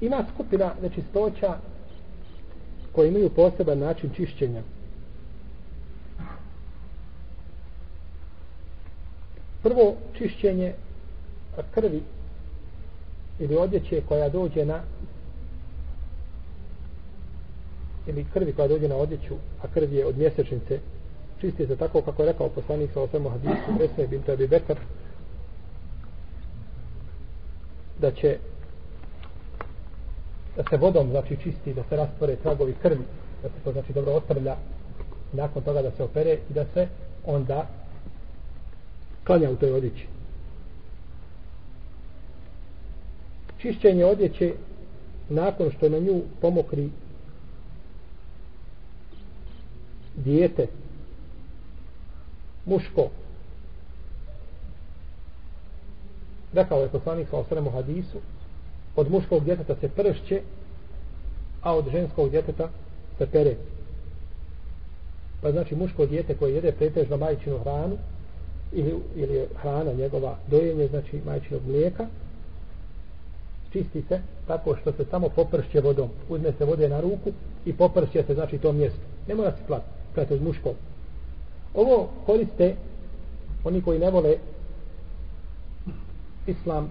Ima skupina nečistoća koji imaju poseban način čišćenja. Prvo čišćenje krvi ili odjeće koja dođe na ili krvi koja dođe na odjeću, a krv je od mjesečnice, čisti se tako kako je rekao poslanik sa osvemu hadisu, Esme bin Tabi Bekar, da će da se vodom znači čisti, da se rastvore tragovi krvi, da se to znači dobro otrlja, nakon toga da se opere i da se onda klanja u toj odjeći. Čišćenje odjeće nakon što na nju pomokri dijete muško rekao je poslanik sa osremu hadisu od muškog djeteta se pršće a od ženskog djeteta se pere. Pa znači muško djete koje jede pretežno majčinu hranu ili, ili je hrana njegova dojenje znači majčinog mlijeka čisti se tako što se samo popršće vodom. Uzme se vode na ruku i popršće se znači to mjesto. Ne mora se plati kada je muško ovo koriste oni koji ne vole islam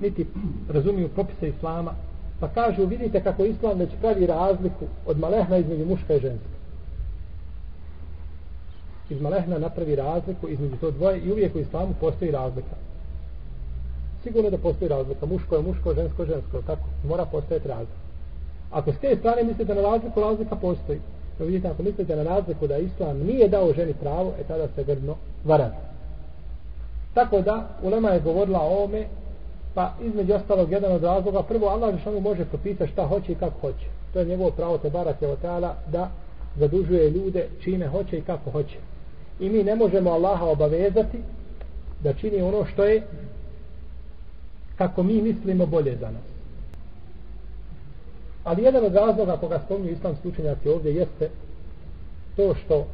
niti razumiju propise islama. Pa kažu vidite kako islam već pravi razliku od malehna između muška i ženska. Iz malehna napravi razliku između to dvoje i uvijek u islamu postoji razlika. Sigurno da postoji razlika. Muško je muško, žensko je žensko tako, mora postojati razlika. Ako s te strane mislite na razliku razlika postoji. No vidite ako mislite na razliku da islam nije dao ženi pravo e tada se grdno varate. Tako da ulema je govorila o ome pa između ostalog jedan od razloga prvo Allah Žešanu može propisati šta hoće i kako hoće to je njegovo pravo te barate od da zadužuje ljude čime hoće i kako hoće i mi ne možemo Allaha obavezati da čini ono što je kako mi mislimo bolje za nas. Ali jedan od razloga koga spomnju islamski učenjaci ovdje jeste to što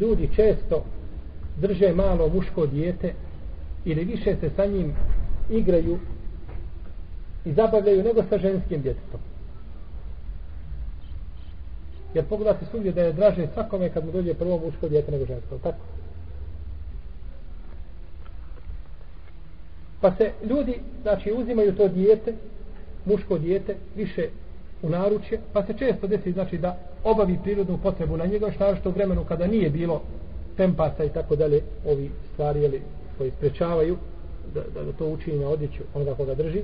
ljudi često drže malo muško dijete ili više se sa njim igraju i zabavljaju nego sa ženskim djetetom. Jer pogledate svugdje da je draže svakome kad mu dođe prvo muško djete nego žensko. Tako? Pa se ljudi, znači, uzimaju to dijete, muško dijete, više u naručje, pa se često desi, znači, da obavi prirodnu potrebu na njega, što što u vremenu kada nije bilo tempasa i tako dalje, ovi stvari, jeli, koji sprečavaju da, da, da to učini na odjeću onoga koga drži,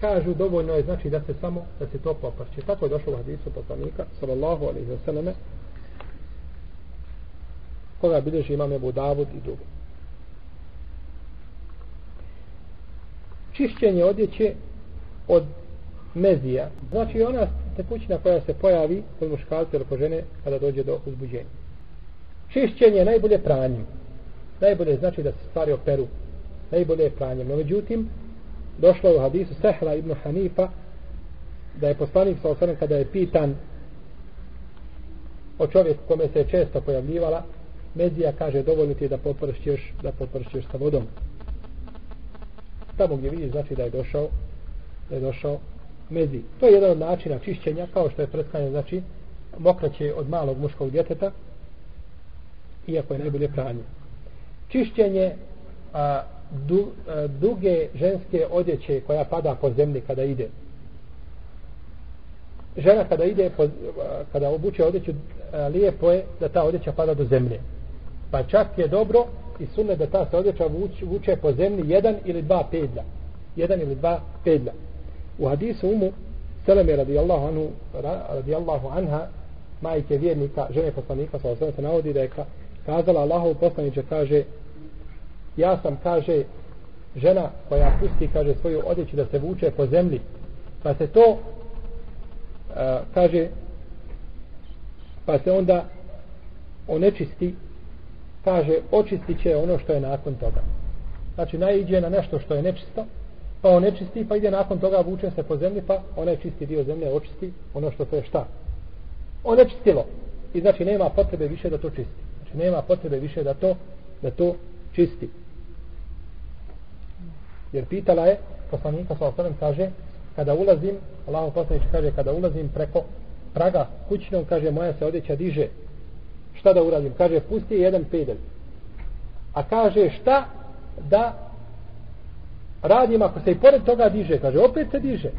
kažu dovoljno je znači da se samo da se to poprče. Tako je došlo u hadisu poslanika sallallahu alejhi ve selleme koga bilježi imam Ebu Davud i drugi. Čišćenje odjeće od mezija. Znači ona tekućina koja se pojavi kod muškalca ili kod žene kada dođe do uzbuđenja. Čišćenje je najbolje pranjem. Najbolje znači da se stvari operu. Najbolje je pranjem. No međutim, došlo je u hadisu Sehla ibn Hanifa da je poslanik sa osvrame kada je pitan o čovjeku kome se je često pojavljivala Medija kaže dovoljno ti je da popršćeš da popršćeš sa vodom tamo gdje vidiš znači da je došao da je došao mezi. To je jedan od načina čišćenja kao što je prskanje znači mokraće od malog muškog djeteta iako je najbolje pranje. Čišćenje a, du, e, duge ženske odjeće koja pada po zemlji kada ide. Žena kada ide, po, e, kada obuče odjeću, e, lijepo je da ta odjeća pada do zemlje. Pa čak je dobro i sunne da ta se odjeća vuče, vuče po zemlji jedan ili dva pedlja. Jedan ili dva pedlja. U hadisu umu Seleme radijallahu anhu radijallahu anha majke vjernika, žene poslanika sa osvrame se navodi da je kazala Allahov poslaniče kaže ja sam kaže žena koja pusti kaže svoju odjeću da se vuče po zemlji. Pa se to a, kaže pa se onda onečisti kaže očistit će ono što je nakon toga. Znači najđe na nešto što je nečisto pa onečisti pa ide nakon toga vuče se po zemlji pa onaj čisti dio zemlje očisti ono što se je šta? Onečistilo. I znači nema potrebe više da to čisti. Znači nema potrebe više da to da to čisti jer pitala je poslanika sa osanem kaže kada ulazim Allaho poslanič kaže kada ulazim preko praga kućnom kaže moja se odjeća diže. Šta da uradim? Kaže pusti jedan pedelj. a kaže šta da radim ako se i pored toga diže? Kaže opet se diže.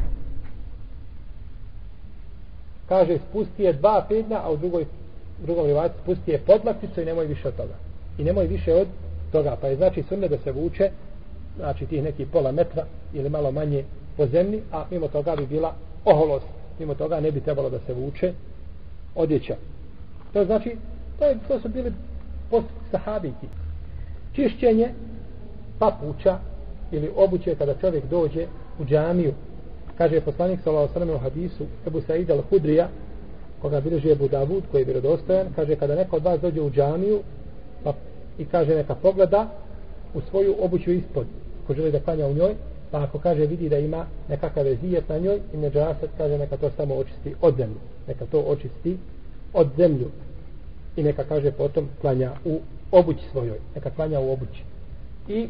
Kaže spusti je dva pedlja a u drugoj drugom rivajtu spusti je podlakticu i nemoj više od toga. I nemoj više od toga. Pa je znači sunne da se vuče znači tih neki pola metra ili malo manje po zemlji a mimo toga bi bila oholost. Mimo toga ne bi trebalo da se vuče odjeća. To znači to, je, to su bili post sahabiki čišćenje papuča ili obuće kada čovjek dođe u džamiju. Kaže poslanik sallallahu u hadisu Ebu Said al-Hudrija koga bilježi Ebu Davud koji je vjerodostojan kaže kada neko od vas dođe u džamiju pa i kaže neka pogleda u svoju obuću ispod ko želi da klanja u njoj pa ako kaže vidi da ima nekakav zijet na njoj i neđaset kaže neka to samo očisti od zemlju neka to očisti od zemlju. I neka kaže potom klanja u obući svojoj. Neka klanja u obući. I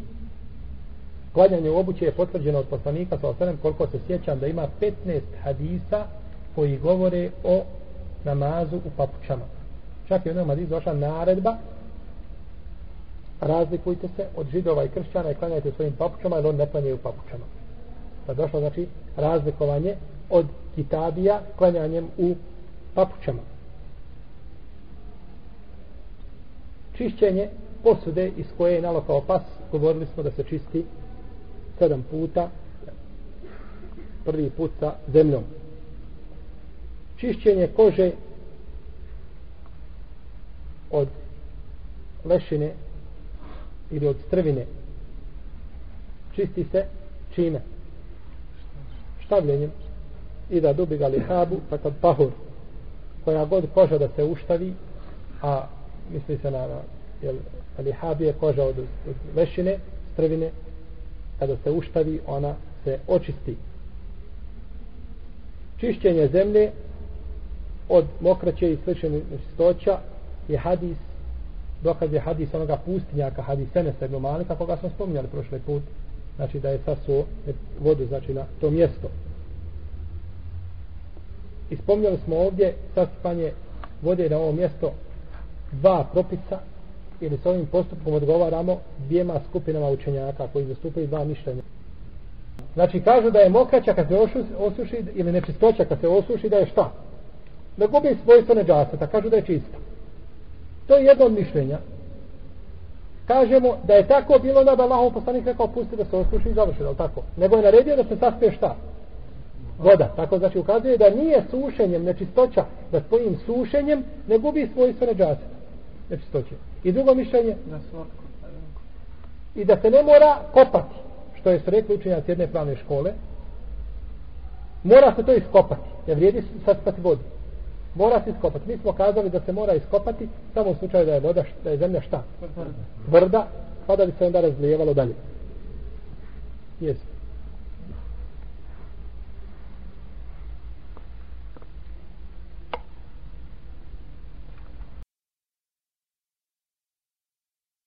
klanjanje u obući je potvrđeno od poslanika sa osanem koliko se sjećam da ima 15 hadisa koji govore o namazu u papučama. Čak je u jednom hadisu došla naredba razlikujte se od židova i kršćana i klanjajte svojim papučama jer on ne klanjaju papučama. Pa došlo znači razlikovanje od kitabija klanjanjem u papučama. Čišćenje posude iz koje je nalokao pas govorili smo da se čisti sedam puta prvi put sa zemljom. Čišćenje kože od lešine ili od strvine. Čisti se čime? Štavljenjem. I da dubi ga lihabu pa kad pahur koja god koža da se uštavi a misli se na na jel, lihab je koža od, od lešine strvine kada se uštavi ona se očisti. Čišćenje zemlje od mokraće i sličnih nečistoća je hadis dokaz je hadis onoga pustinjaka hadis Enesa ibn Malika koga smo spominjali prošle put. Znači da je sasuo vodu znači na to mjesto. I spominjali smo ovdje sasipanje vode na ovo mjesto dva propisa ili s ovim postupkom odgovaramo dvijema skupinama učenjaka koji zastupaju dva mišljenja. Znači kažu da je mokraća kad se osuši ili nečistoća kad se osuši da je šta? Da gubi svojstvo neđaseta kažu da je čista. To je jedno od mišljenja. Kažemo da je tako bilo da Allah poslanik rekao pusti da se osuši i završi, da tako? Nego je naredio da se saspije šta? Voda. Tako znači ukazuje da nije sušenjem nečistoća, da svojim sušenjem ne gubi svojstvo neđaseta. Nečistoće. I drugo mišljenje? I da se ne mora kopati, što je se rekli učenjac jedne pravne škole, mora se to iskopati, jer vrijedi saspati vodu mora se iskopati. Mi smo kazali da se mora iskopati samo u slučaju da je voda, da je zemlja šta? Tvrda, pa da bi se onda razlijevalo dalje. Jesi.